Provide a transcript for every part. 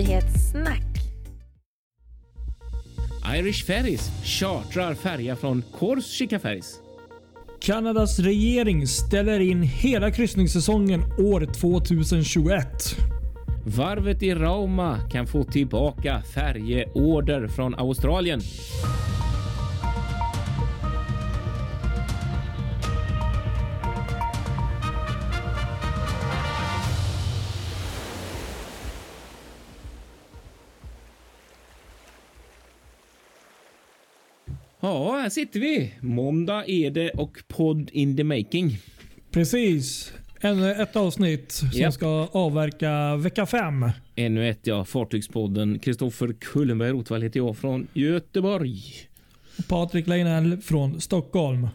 Nyhetssnack. Irish Ferries chartrar färja från Korsika Ferries. Kanadas regering ställer in hela kryssningssäsongen år 2021. Varvet i Rauma kan få tillbaka färjeorder från Australien. Ja, här sitter vi. Måndag är det och podd in the making. Precis. Ännu ett avsnitt som Japp. ska avverka vecka fem. Ännu ett ja, Fartygspodden. Kristoffer Kullenberg Rotvall heter jag från Göteborg. Patrik Leinell från Stockholm.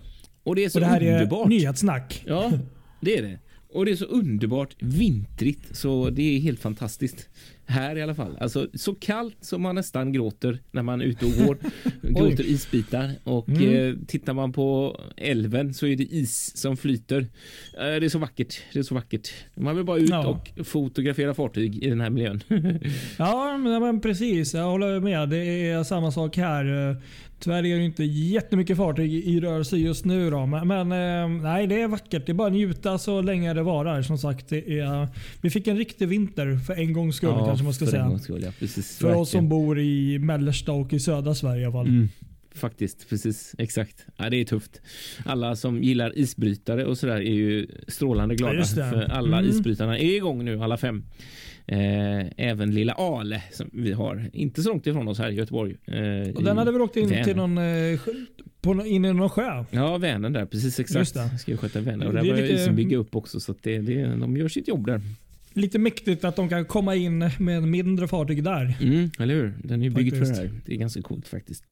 Och det är så Och det här underbart. är nyhetssnack. Ja, det är det. Och det är så underbart vintrigt så det är helt fantastiskt. Här i alla fall. Alltså så kallt som man nästan gråter när man är ute och går. gråter isbitar. Och Mm. eh, tittar man på älven så är det is som flyter. Eh, det är så vackert. Det är så vackert. Man vill bara ut Ja. och fotografera fartyg i den här miljön. Ja, men, men precis. Jag håller med. Det är samma sak här. Tyvärr är det inte jättemycket fartyg i rörelse just nu. Då. Men, men eh, nej, det är vackert. Det är bara att njuta så länge det varar. Som sagt, är, vi fick en riktig vinter för en gångs skull kanske man ska för säga. skull, ja, precis, För oss som verkligen. bor i mellersta och i södra Sverige i alla fall. Mm, faktiskt, precis. Exakt. Ja, det är tufft. Alla som gillar isbrytare och sådär är ju strålande glada. Ja, för alla Mm. isbrytarna är igång nu, alla fem. Eh, även lilla Ale som vi har, inte så långt ifrån oss här i Göteborg. Eh, Och den hade väl åkt in Vänern. till någon, eh, på, in i någon sjö? Ja, Vänern där, precis exakt. Just det. Ska ju sköta Vänern och där är börjar lite- isen bygga upp också så att det, det, de gör sitt jobb där. Lite mäktigt att de kan komma in med en mindre fartyg där. Mm, eller hur? Den är ju byggd för det här. Det är ganska coolt faktiskt.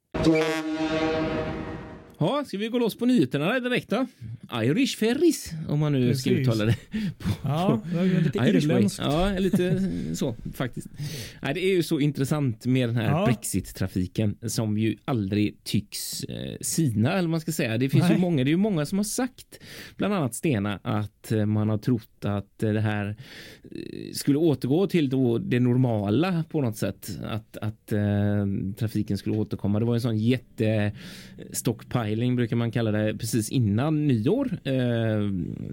Ja, ska vi gå loss på nyheterna direkt då? Irish Ferries, om man nu ska Precis. uttala det. Ja, det var lite Irish irländskt. Ja, lite så faktiskt. Nej, det är ju så intressant med den här Ja. Brexit-trafiken som ju aldrig tycks eh, sina, eller man ska säga. Det finns ju Nej. många, det är ju många som har sagt, bland annat Stena, att eh, man har trott att eh, det här eh, skulle återgå till då det normala på något sätt. Att, att eh, trafiken skulle återkomma. Det var en sån jätte styling brukar man kalla det precis innan nyår. Eh,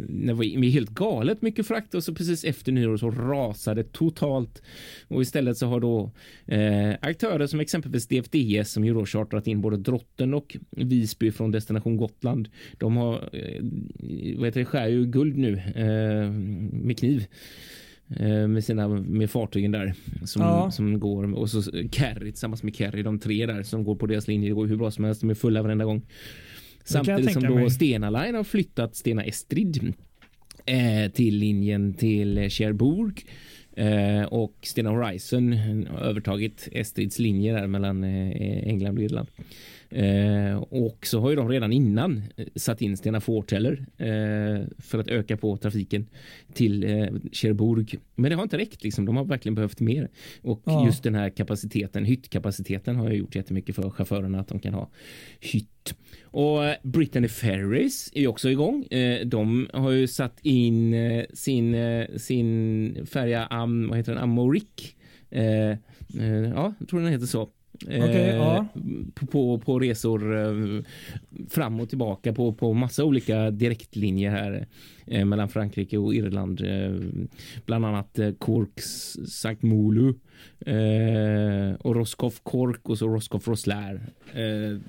det var helt galet mycket frakt och så precis efter nyår så rasade totalt. Och istället så har då eh, aktörer som exempelvis DFDS som ju då chartrat in både Drotten och Visby från destination Gotland. De har, eh, vad heter det, skär ju guld nu eh, med kniv med sina med fartygen där som, Ja. som går och så Kerry tillsammans med Kerry de tre där som går på deras linje. Det går hur bra som helst. De är fulla varenda gång. Samtidigt som då mig. Stena Line har flyttat Stena Estrid eh, till linjen till Cherbourg eh, och Stena Horizon har övertagit Estrids linje där mellan eh, England och Irland. Eh, och så har ju de redan innan eh, satt in Stena Forteller eh, för att öka på trafiken till eh, Cherbourg. Men det har inte räckt liksom. De har verkligen behövt mer. Och Ja. just den här kapaciteten, hyttkapaciteten har ju gjort jättemycket för chaufförerna att de kan ha hytt. Och eh, Brittany Ferries är också igång. Eh, De har ju satt in sin, sin färja Am, vad heter den? Amorik. Eh, Ja, jag tror den heter så. Eh, Okej, ja. på, på, på resor eh, fram och tillbaka på, på massa olika direktlinjer här eh, mellan Frankrike och Irland. Bland annat Corks Sankt Molu eh, och Roscoff Cork och så Roscoff Roslair.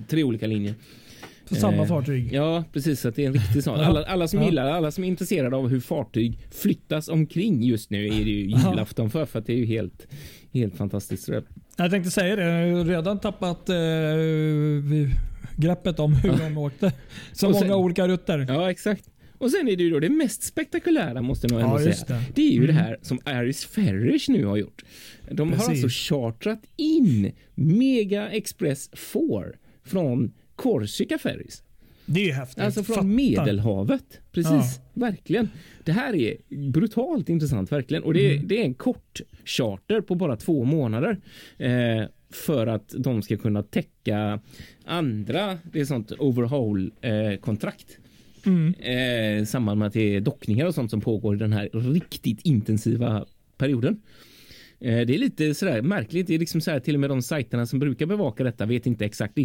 Tre olika linjer. På samma Eh, fartyg. Ja, precis. Att det är en riktig sån. Alla, alla som Ja. gillar, alla som är intresserade av hur fartyg flyttas omkring just nu är det ju julafton för, för att det är ju helt, helt fantastiskt. Det- Jag tänkte säga det. Jag har redan tappat eh, greppet om hur de åkte. Så Och många sen- olika rutter. Ja, exakt. Och sen är det ju då det mest spektakulära måste jag nog ändå Ja, säga. Det. det. är ju det Mm. här som Iris Ferries nu har gjort. De har Precis. alltså chartrat in Mega Express 4 från Korsika Ferries. Det är ju häftigt. Alltså från Fatta. Medelhavet. Precis, verkligen. Det här är brutalt intressant verkligen. Och det är, Mm. det är en kort charter på bara två månader. Eh, för att de ska kunna täcka andra, det är sånt overhaul eh, kontrakt. Mm. Eh, samband med att det är dockningar och sånt som pågår i den här riktigt intensiva perioden. Eh, det är lite sådär märkligt. Det är liksom så här, till och med de sajterna som brukar bevaka detta vet inte exakt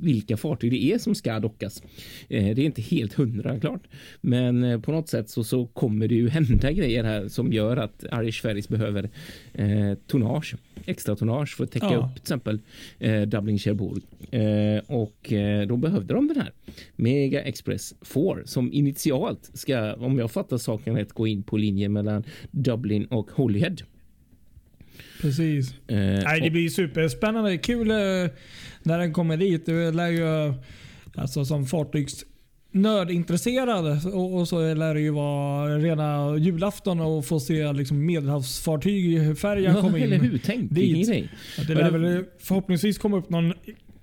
vilka fartyg det är som ska dockas. Eh, det är inte helt hundra klart, men eh, på något sätt så, så kommer det ju hända grejer här som gör att Irish Ferries behöver eh, tonnage, extra tonnage för att täcka ja. upp till exempel eh, Dublin Cherbourg eh, och eh, då behövde de den här Mega Express 4 som initialt ska, om jag fattar saken rätt, gå in på linjen mellan Dublin och Holyhead. Precis. Eh, Nej, det blir superspännande. Kul eh, när den kommer dit. Det lär ju, alltså som fartygs nördintresserad och, och så lär det ju vara rena julafton och få se liksom medelhavsfartyg färjan ja, komma in. Eller hur? Tänk dit. Det lär väl förhoppningsvis komma upp någon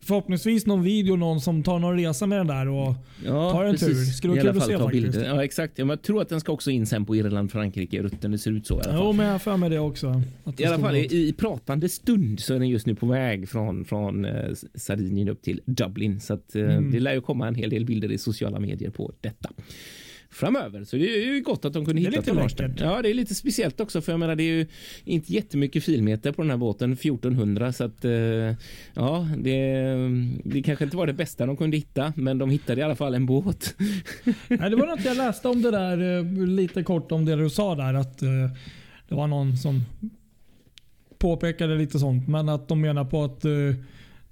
förhoppningsvis någon video någon som tar någon resa med den där och ja, tar en precis. tur. Skulle vara kul att se faktiskt. Bilder. Ja exakt. Jag tror att den ska också in sen på Irland, Frankrike rutten. Det ser ut så i alla fall. Jo, men jag har för mig det också. I alla fall i, i, pratande stund så är den just nu på väg från, från eh, Sardinien upp till Dublin. Så att, eh, mm. det lär ju komma en hel del bilder i sociala medier på detta framöver. Så det är ju gott att de kunde hitta tonnage. Ja, det är lite speciellt också för jag menar det är ju inte jättemycket filmeter på den här båten 1400 så att eh, ja, det, det kanske inte var det bästa de kunde hitta, men de hittade i alla fall en båt. Nej, det var något jag läste om det där eh, lite kort om det du sa där att eh, det var någon som påpekade lite sånt, men att de menar på att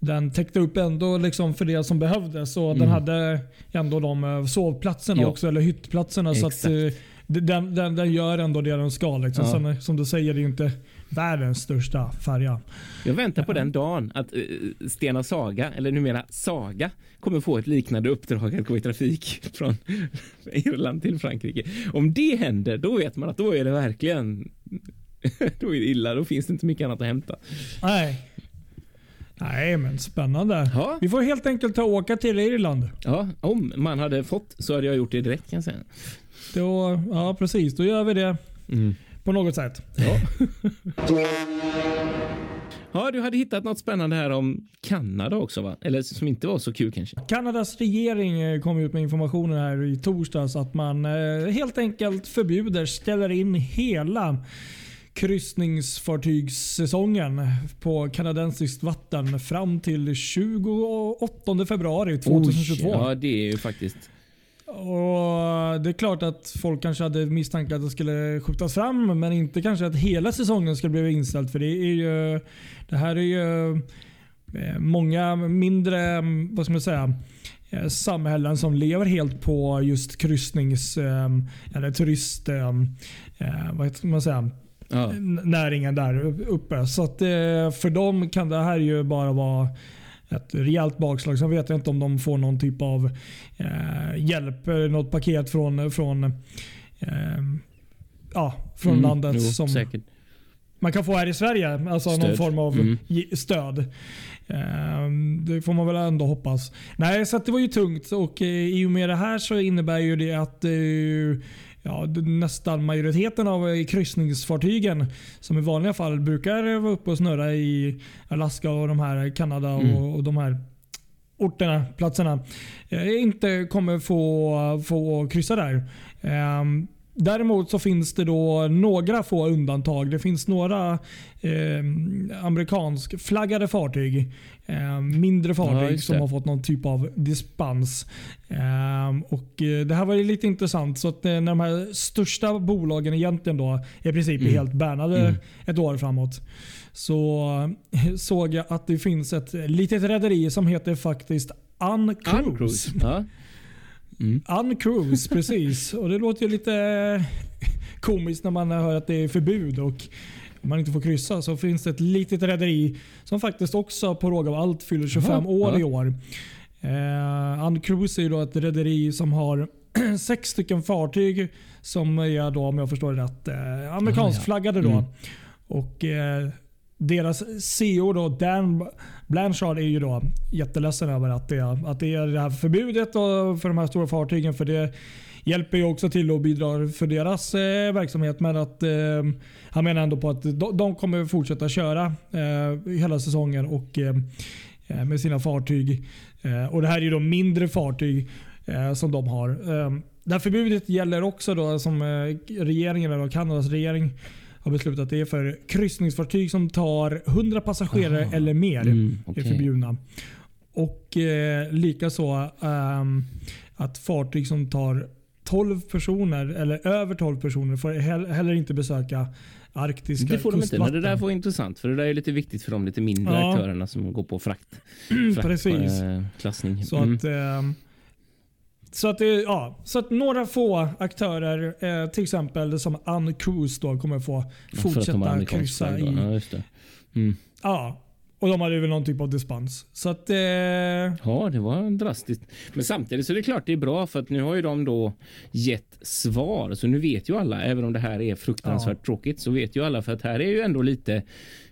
den täckte upp ändå liksom för det som behövdes. Och mm. Den hade ändå de eh, sovplatserna ja. också, eller hyttplatserna. Exakt. Så att, eh, den, den, den, gör ändå det den ska. Liksom. Ja. Sen, eh, som du säger, det är inte världens största färja. Jag väntar på den dagen att Stena Saga, eller numera Saga, kommer få ett liknande uppdrag att gå i trafik från Irland till Frankrike. Om det händer, då vet man att då är det verkligen då är det illa. Då finns det inte mycket annat att hämta. Nej. Nej, men spännande. Ja. Vi får helt enkelt ta och åka till Irland. Ja, om man hade fått så hade jag gjort det direkt kan jag säga. Då, ja, precis. Då gör vi det mm. på något sätt. Ja. ja, du hade hittat något spännande här om Kanada också va? Eller som inte var så kul kanske? Kanadas regering eh, kom ut med informationen här i torsdags att man eh, helt enkelt förbjuder, ställer in hela kryssningsfartygssäsongen på kanadensiskt vatten fram till 28 februari 2022. Oj, ja, det är ju faktiskt och Det är klart att folk kanske hade misstankar att det skulle skjutas fram, men inte kanske att hela säsongen skulle bli inställd. För det är ju, det här är ju eh, många mindre, vad ska man säga, eh, samhällen som lever helt på just kryssnings eh, eller turist, vad ska man säga, ja. näringen där uppe. Så att, eh, för dem kan det här ju bara vara ett rejält bakslag. Sen vet jag inte om de får någon typ av eh, hjälp, något paket från, från, eh, ja, från mm, landet. Jo, som säkert. Man kan få här i Sverige. Alltså stöd. någon form av mm. stöd. Eh, det får man väl ändå hoppas. Nej, så det var ju tungt och eh, i och med det här så innebär ju det att eh, ja, nästan majoriteten av eh, kryssningsfartygen som i vanliga fall brukar vara uppe och snurra i Alaska och de här Kanada och, mm. och de här orterna, platserna, eh, inte kommer få, få kryssa där. Um, Däremot så finns det då några få undantag. Det finns några eh, amerikanskflaggade fartyg. Eh, mindre fartyg ja, som har fått någon typ av dispens. Eh, och Det här var lite intressant. så att eh, När de här största bolagen egentligen då i princip mm. helt bärnade mm. ett år framåt. Så eh, såg jag att det finns ett litet rederi som heter faktiskt Uncruise. Uncruise. Ja. Mm. Uncruise, precis. Och det låter ju lite komiskt när man hör att det är förbud och man inte får kryssa. Så finns det ett litet rederi som faktiskt också på råga av allt fyller 25 Aha, år ja. i år. Eh, Uncruise är då ett rederi som har sex stycken fartyg som är då, om jag förstår det rätt, eh, amerikanskflaggade. Då. Mm. Och, eh, deras CEO då, Dan Blanchard är ju då jätteledsen över att det, att det är det här förbudet för de här stora fartygen. För det hjälper ju också till och bidrar för deras eh, verksamhet. Men att eh, han menar ändå på att de, de kommer fortsätta köra eh, hela säsongen och eh, eh med sina fartyg. Eh, och Det här är ju då mindre fartyg eh, som de har. Eh, det här förbudet gäller också då som eh, regeringen, eller Kanadas regering har beslutat att det är för kryssningsfartyg som tar 100 passagerare Aha. eller mer. Mm, är okej. förbjudna. Och eh, likaså ehm, att fartyg som tar 12 personer eller över 12 personer får he- heller inte besöka arktiska Det får de inte. Men det där får intressant för det där är lite viktigt för de lite mindre Ja. aktörerna som går på frakt. frakt Precis. eh, klassning. Så Mm. att, ehm, så att, ja, så att några få aktörer, eh, till exempel som Uncruise då kommer få Ja, fortsätta kryssa i. Ja, just det. Mm. Ja, och de hade väl någon typ av dispens. Så att, eh, Ja, det var drastiskt. Men samtidigt så är det klart det är bra för att nu har ju de då gett svar. Så nu vet ju alla, även om det här är fruktansvärt tråkigt, så vet ju alla för att här är ju ändå lite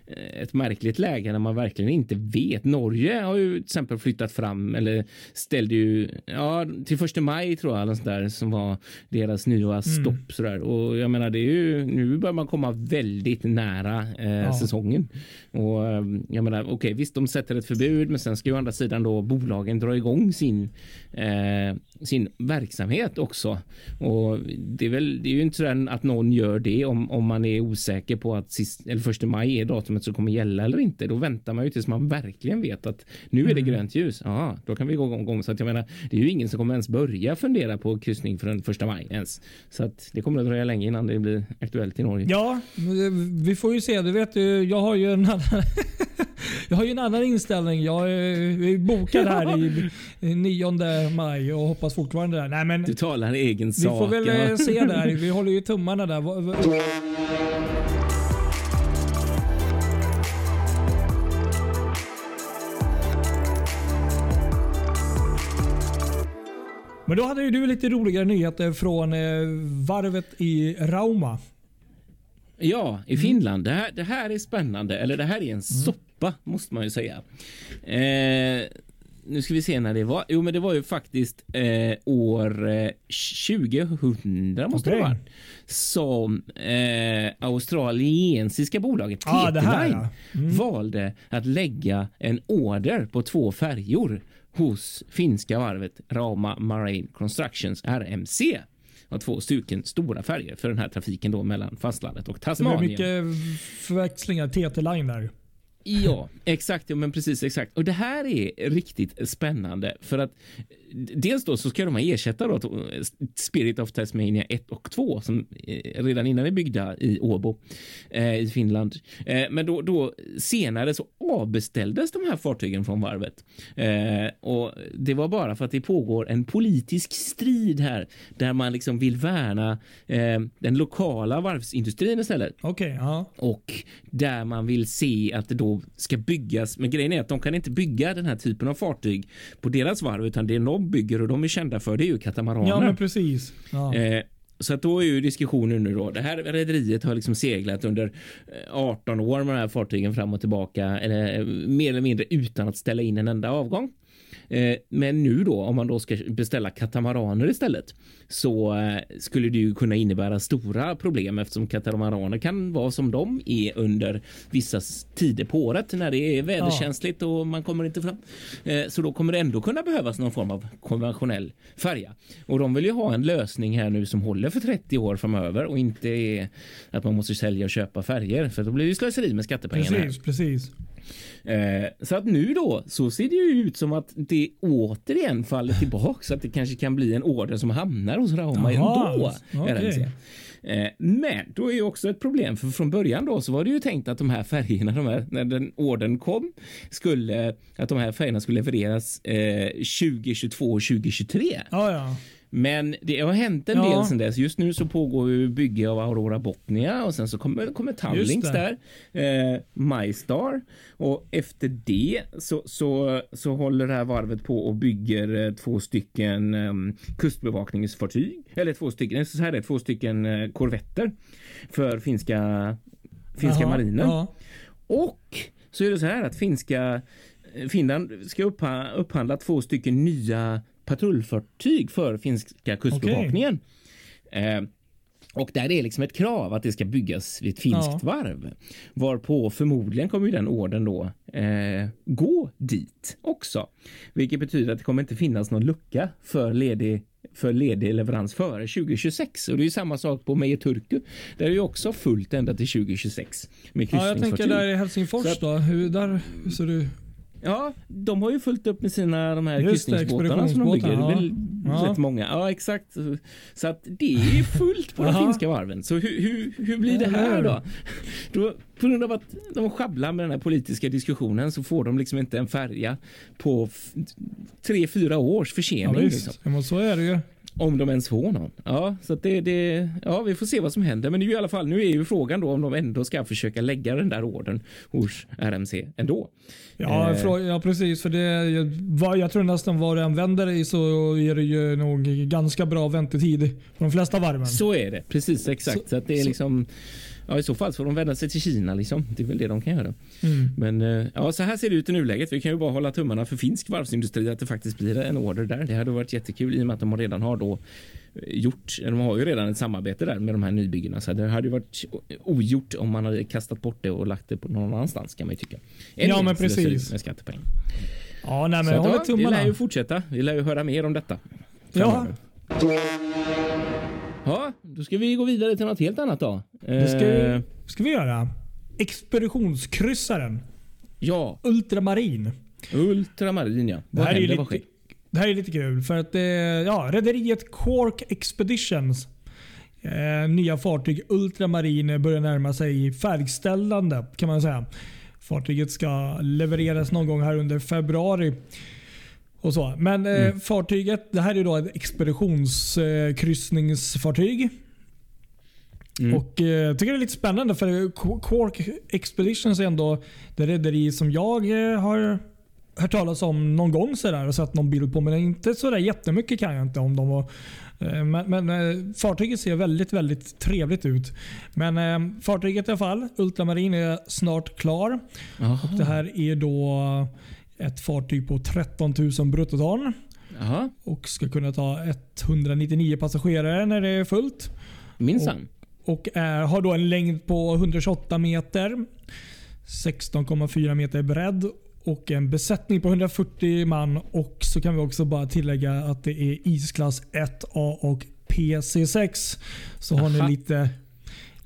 ett märkligt läge när man verkligen inte vet. Norge har ju till exempel flyttat fram eller ställde ju ja, till första maj tror jag eller där som var deras nya Mm. stopp sådär. Och jag menar det är ju nu börjar man komma väldigt nära eh, Ja. säsongen och eh, jag menar okej visst de sätter ett förbud men sen ska ju andra sidan då bolagen dra igång sin eh, sin verksamhet också och det är väl det är ju inte så att någon gör det om, om man är osäker på att sist, eller första maj är datumet som kommer gälla eller inte. Då väntar man ju tills man verkligen vet att nu är det Mm. grönt ljus. Ja, då kan vi gå igång. Så att jag menar, det är ju ingen som kommer ens börja fundera på kryssning för den första maj ens. Så att det kommer att dröja länge innan det blir aktuellt i Norge. ja, vi får ju se. Du vet ju, jag har ju en annan, jag har ju en annan inställning. Jag är bokad här i, i 9 maj och hoppas fortfarande där. Nej, men Du talar egen vi sak. får väl eh, se där. Vi håller ju tummarna där. Men då hade ju du lite roligare nyheter från eh, varvet i Rauma. Ja, Mm. i Finland. Det här, det här är spännande. Eller det här är en soppa måste man ju säga. Eh, nu ska vi se när det var. Jo, men det var ju faktiskt eh, år eh, 2000 måste det Okej. vara. Som eh, australiensiska bolaget Ah, det T-Line ja. Mm. valde att lägga en order på två färjor hos finska varvet Rauma Marine Constructions RMC. Och två stycken stora färjor för den här trafiken då mellan fastlandet och Det blev Tasmanien. mycket förväxlingar. TT-line där. Ja, exakt. Ja, men precis exakt. Och det här är riktigt spännande för att dels då så ska de ersätta då Spirit of Tasmania 1 och 2 som eh, redan innan är byggda i Åbo eh, i Finland. Eh, men då, då senare så avbeställdes de här fartygen från varvet eh, och det var bara för att det pågår en politisk strid här där man liksom vill värna eh, den lokala varvsindustrin istället Okej, ja. och där man vill se att det då ska byggas. Men grejen är att de kan inte bygga den här typen av fartyg på deras varv utan det de bygger och de är kända för det är ju katamaraner. Ja, men precis. Ja. Eh, så att då är ju diskussionen nu då. Det här rederiet har liksom seglat under eh, 18 år med de här fartygen fram och tillbaka eller eh, mer eller mindre utan att ställa in en enda avgång. Eh, Men nu då om man då ska beställa katamaraner istället så eh, skulle det ju kunna innebära stora problem eftersom katamaraner kan vara som de är under vissa tider på året när det är väderkänsligt och man kommer inte fram. Eh, Så då kommer det ändå kunna behövas någon form av konventionell färja och de vill ju ha en lösning här nu som håller för 30 år framöver och inte är att man måste sälja och köpa färger för då blir det slöseri med skattepengarna. Precis, precis. Eh, så att nu då så ser det ju ut som att det återigen faller tillbaka så att det kanske kan bli en order som hamnar hos Rauma ändå. RMC. Eh, men då är ju också ett problem för från början då så var det ju tänkt att de här färgerna, de här, när den orden kom, skulle att de här färgerna skulle levereras eh, 2022 och 2023. Ja, ja. Men det har hänt en Ja. del sen dess. Just nu så pågår ju bygge av Aurora Botnia och sen så kommer, kommer Tallings Just där. Eh, MyStar och efter det så, så, så håller det här varvet på och bygger eh, två stycken eh, kustbevakningsfartyg. Eller två stycken, så här är det, två stycken eh, korvetter för finska, finska Jaha, marinen. Ja. Och så är det så här att finska Finland ska uppha, upphandla två stycken nya patrullfartyg för finska kustbevakningen. Eh, och där är liksom ett krav att det ska byggas vid ett finskt Ja. varv. Varpå förmodligen kommer den orden då eh, gå dit också. Vilket betyder att det kommer inte finnas någon lucka för ledig för ledig leverans före 2026 och det är ju samma sak på Meje Turku. Där är ju också fullt ända till 2026 med Ja, jag tänker där i Helsingfors att- då. Hur, där, hur ser du? Ja, de har ju fullt upp med sina de här Just kryssningsbåtarna som de bygger. Väl Ja. rätt många. Ja, exakt. Så att det är fullt på de finska varven. Så hur, hur, hur blir det här då? då? På grund av att de sjabblar med den här politiska diskussionen så får de liksom inte en färja på tre, fyra års Ja, försening. visst. liksom. Ja, men så är det ju. Om de ens får någon. Ja, så det, det, ja, vi får se vad som händer. Men ju i alla fall, nu är ju frågan då om de ändå ska försöka lägga den där ordern hos RMC ändå. Ja, Eh. frå- ja precis. För det, vad, jag tror nästan vad du än vänder dig så är det ju nog ganska bra väntetid på de flesta varven. Så är det, precis exakt. Så, Så- det är så- liksom, ja, i så fall får de vända sig till Kina. Liksom. Det är väl det de kan göra. Mm. Men eh, ja, så här ser det ut i nuläget. Vi kan ju bara hålla tummarna för finsk varvsindustri att det faktiskt blir en order där. Det hade varit jättekul i och med att de redan har då eh, gjort, de har ju redan ett samarbete där med de här nybyggena så det hade ju varit ogjort om man hade kastat bort det och lagt det på någon annanstans kan man ju tycka. Än Ja, men precis. Med skattepengar. Ja, nej, men Så jag håller ja, vi tummarna. lär ju fortsätta. Vi lär ju höra mer om detta. Framöver. Ja, då ska vi gå vidare till något helt annat då. Det ska, Eh, vi- ska vi göra. Expeditionskryssaren. Ja, Ultramarin. Ultramarin ja. Det Vad här, är ju händer? Vad lite, det här är lite kul för att eh, ja, rederiet Cork Expeditions eh, nya fartyg Ultramarin börjar närma sig färdigställande kan man säga. Fartyget ska levereras någon gång här under februari. Och så. Men eh, Mm. fartyget, det här är då ett expeditionskryssningsfartyg. Mm. Och eh, jag tycker det är lite spännande för Qu- Quark Expeditions är ändå det rederi som jag eh, har hört talas om någon gång sådär och sett någon bild på. Men inte sådär jättemycket kan jag inte om dem. Och, eh, men men eh, fartyget ser väldigt, väldigt trevligt ut. Men eh, fartyget i alla fall, Ultramarin, är snart klar. Jaha. Och det här är då ett fartyg på 13 000 bruttoton Jaha, och ska kunna ta 199 passagerare när det är fullt. minsann. Och är, har då en längd på 128 meter. 16,4 meter bredd och en besättning på 140 man. Och så kan vi också bara tillägga att det är isklass 1A och PC6. Så har Aha. ni lite,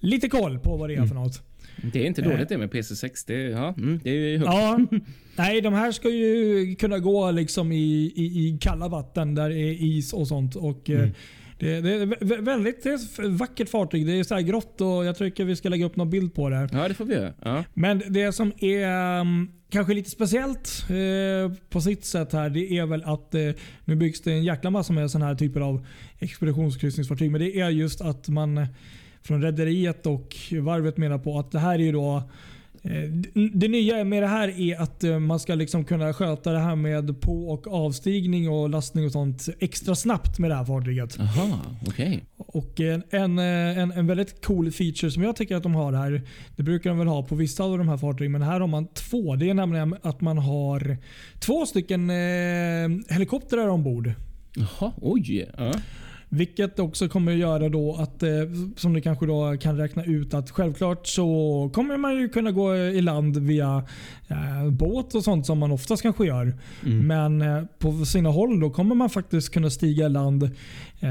lite koll på vad det är för något. Det är inte Eh. dåligt det med PC6. Det, ja, mm, det är ju högt. Ja, nej, de här ska ju kunna gå liksom i, i, i kalla vatten där det är is och sånt. Och, eh, Mm. det, det är vä- väldigt det är vackert fartyg. Det är så grått och jag tycker vi ska lägga upp någon bild på det. Ja, det får vi göra. Ja. Men det som är um, kanske lite speciellt eh, på sitt sätt här, det är väl att eh, nu byggs det en jäkla massa med sådana här typer av expeditionskryssningsfartyg. Men det är just att man från rederiet och varvet menar på att det här är ju då eh, det- nya med det här är att eh, man ska liksom kunna sköta det här med på och avstigning och lastning och sånt extra snabbt med det här fartyget. Jaha, okej. Och en, en, eh, en, en väldigt cool feature som jag tycker att de har här. Det brukar de väl ha på vissa av de här fartygen, men här har man två. Det är nämligen att man har två stycken eh, helikoptrar ombord. Jaha, oj. Ja. Vilket också kommer att göra då att, eh, som ni kanske då kan räkna ut, att självklart så kommer man ju kunna gå i land via eh, båt och sånt som man oftast kanske gör. Mm. Men eh, på sina håll då kommer man faktiskt kunna stiga i land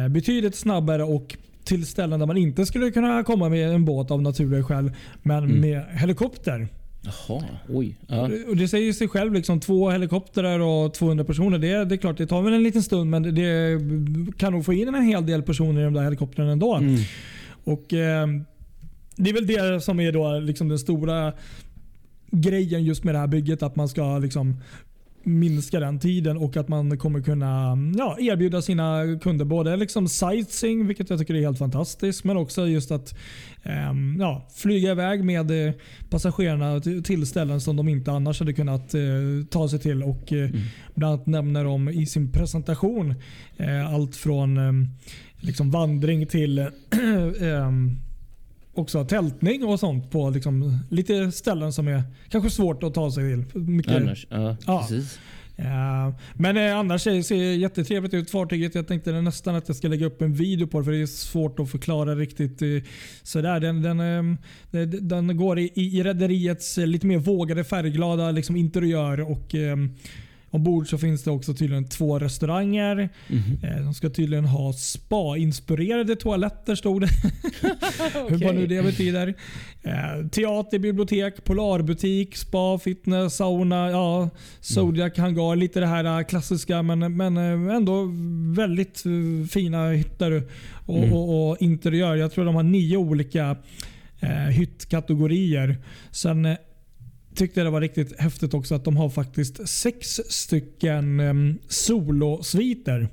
betydligt snabbare och till ställen där man inte skulle kunna komma med en båt av naturliga skäl. Men Mm. med helikopter. Jaha, oj. Ja. Och Det säger sig själv, liksom, två helikoptrar och 200 personer. Det, det är klart, det tar väl en liten stund men det kan nog få in en hel del personer i de där helikoptrarna ändå. Mm. Och eh, Det är väl det som är då liksom den stora grejen just med det här bygget. Att man ska liksom minska den tiden och att man kommer kunna ja, erbjuda sina kunder både liksom sightseeing, vilket jag tycker är helt fantastiskt, men också just att ehm, ja, flyga iväg med eh, passagerarna till, ställen som de inte annars hade kunnat eh, ta sig till. Och eh, Mm. Bland annat nämner de i sin presentation allt från ehm, liksom vandring till ehm, också tältning och sånt på liksom lite ställen som är kanske svårt att ta sig till. Mycket, Annars, ja, Ja. precis. Ja, men eh, annars ser det jättetrevligt ut fartyget. Jag tänkte nästan att jag ska lägga upp en video på det för det är svårt att förklara riktigt eh, sådär. Den, den, eh, den, går i, i rederiets lite mer vågade färgglada liksom interiör och Ombord så finns det också tydligen två restauranger. Eh, De ska tydligen ha spa-inspirerade toaletter stod det. Hur vad nu det betyder. Eh, Teater, bibliotek, polarbutik, spa, fitness, sauna, ja, Zodiac hangar. Lite det här eh, klassiska men, men ändå väldigt fina hytter och, Mm. och, och interiör. Jag tror de har nio olika eh, hyttkategorier. Sen tyckte det var riktigt häftigt också att de har faktiskt sex stycken um, solosviter.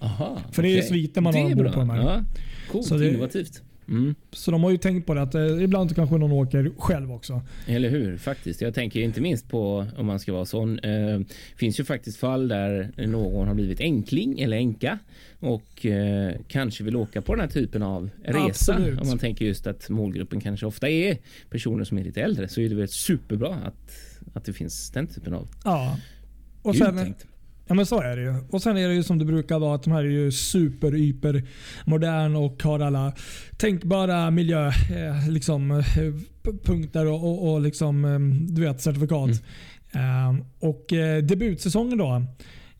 Aha, För det är sviter man har ombord på de här. Ja, coolt, Så det- innovativt. Mm. Så de har ju tänkt på det att eh, ibland kanske någon åker själv också. Eller hur? Faktiskt. Jag tänker inte minst på om man ska vara sån. Eh, finns ju faktiskt fall där någon har blivit enkling eller enka och eh, kanske vill åka på den här typen av resa. Absolut. Om man tänker just att målgruppen kanske ofta är personer som är lite äldre så är det väl superbra att, att det finns den typen av Ja. Och sen. ja men så är det ju. Och sen är det ju som det brukar vara att de här är ju super, hyper modern och har alla tänkbara miljö, eh, liksom, eh, punkter och, och, och liksom, eh, du vet, certifikat. Eh, och eh, debutsäsongen då,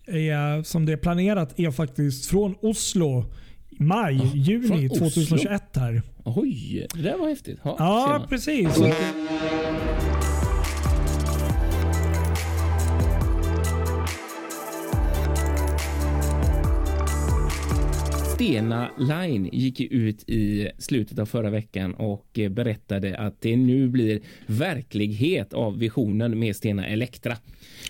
är, som det är planerat, är faktiskt från Oslo maj, från juni Oslo? 2021 här. Oj, det där var häftigt. Ja, ser Ja, precis. Stena Line gick ut i slutet av förra veckan och eh, berättade att det nu blir verklighet av visionen med Stena Elektra.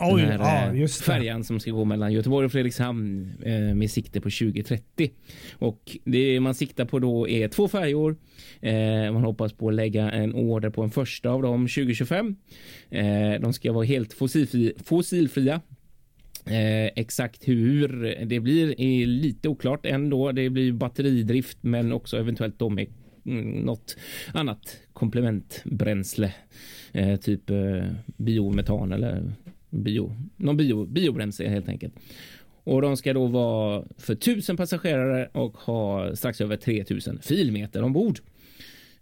Oj, Den här ja, eh, färjan som ska gå mellan Göteborg och Fredrikshamn eh, med sikte på 2030. Och det man siktar på då är två färjor. Man hoppas på att lägga en order på en första av dem 2025. Eh, de ska vara helt fossilfri, fossilfria Eh, exakt hur det blir är lite oklart ändå. Det blir batteridrift men också eventuellt då med mm, något annat komplementbränsle. Eh, typ eh, biometan eller bio, någon bio, biobränsle helt enkelt. Och de ska då vara för 1000 passagerare och ha strax över 3000 filmeter ombord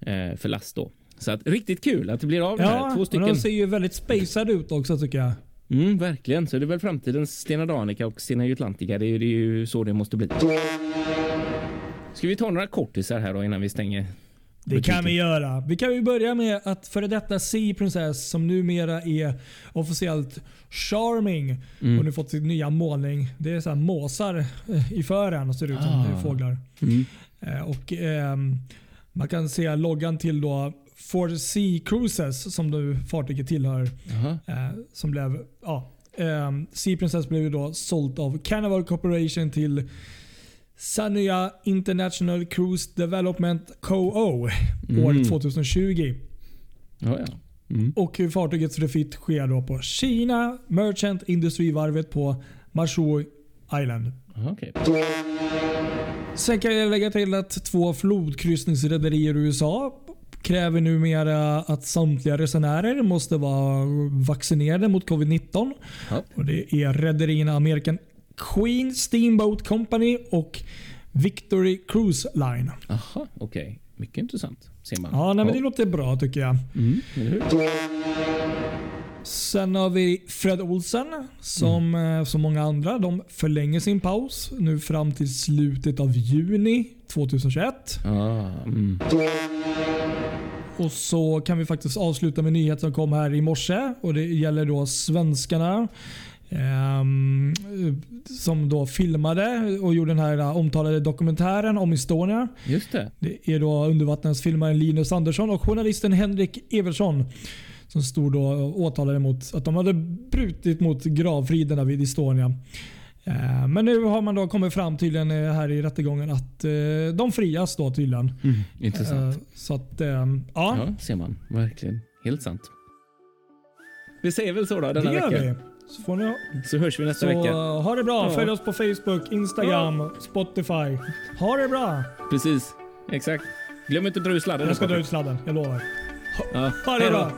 eh, för last då. Så att riktigt kul att det blir av det här. ja, Två stycken. de ser ju väldigt spacade ut också tycker jag. Mm, verkligen, så det är väl framtidens Stena Danica och Stena Jutlantica. Det är, det är ju så det måste bli. Ska vi ta några kortisar här då innan vi stänger? Det kan vi göra. Vi kan ju börja med att före detta Sea Princess som numera är officiellt Charming Mm. och nu fått sin nya målning. Det är så här måsar eh, i fören och ser ut som Ah. fåglar. Mm. Eh, Och ehm, Man kan se loggan till då For Sea Cruises som nu fartyget tillhör. Jaha. Eh, som blev, ja, ehm, Sea Princess blev ju då sålt av Carnival Corporation till Sanya International Cruise Development Co.O. Mm. år 2020. Ja, ja. Mm. Och fartygets refit sker då på Kina Merchant Industrivarvet på Marsho Island. Okej. Sen kan jag lägga till att två flodkryssningsrederier i USA kräver numera att samtliga resenärer måste vara vaccinerade mot covid-19. Ja. Och Det är rederierna American Queen Steamboat Company och Victory Cruise Line. Aha, okej. Mycket intressant. Ser man. Ja, nej, men det låter bra tycker jag. Mm? Sen har vi Fred Olsen som eh, som många andra. De förlänger sin paus nu fram till slutet av juni 2021. Ah, mm. Och så kan vi faktiskt avsluta med nyhet som kom här i morse. Och Det gäller då svenskarna. ehm, som då filmade och gjorde den här eh, omtalade dokumentären om Estonia. Just det. Det är då undervattensfilmaren Linus Andersson och journalisten Henrik Evertsson som stod då och åtalade mot att de hade brutit mot gravfriderna vid Estonia. Eh, Men nu har man då kommit fram tydligen eh, här i rättegången att eh, de frias då tydligen. Mm, intressant. Så att, ja. Ja, ser man. Verkligen. Helt sant. Vi säger väl så då denna det gör vecka. vi. Så får ni ha, Så hörs vi nästa så, vecka. ha det bra. Ja. Följ oss på Facebook, Instagram, Spotify. Ha det bra. Precis. Exakt. Glöm inte att dra ur sladden. Jag ska dra ut sladden, jag lovar. Ja. Ha det bra.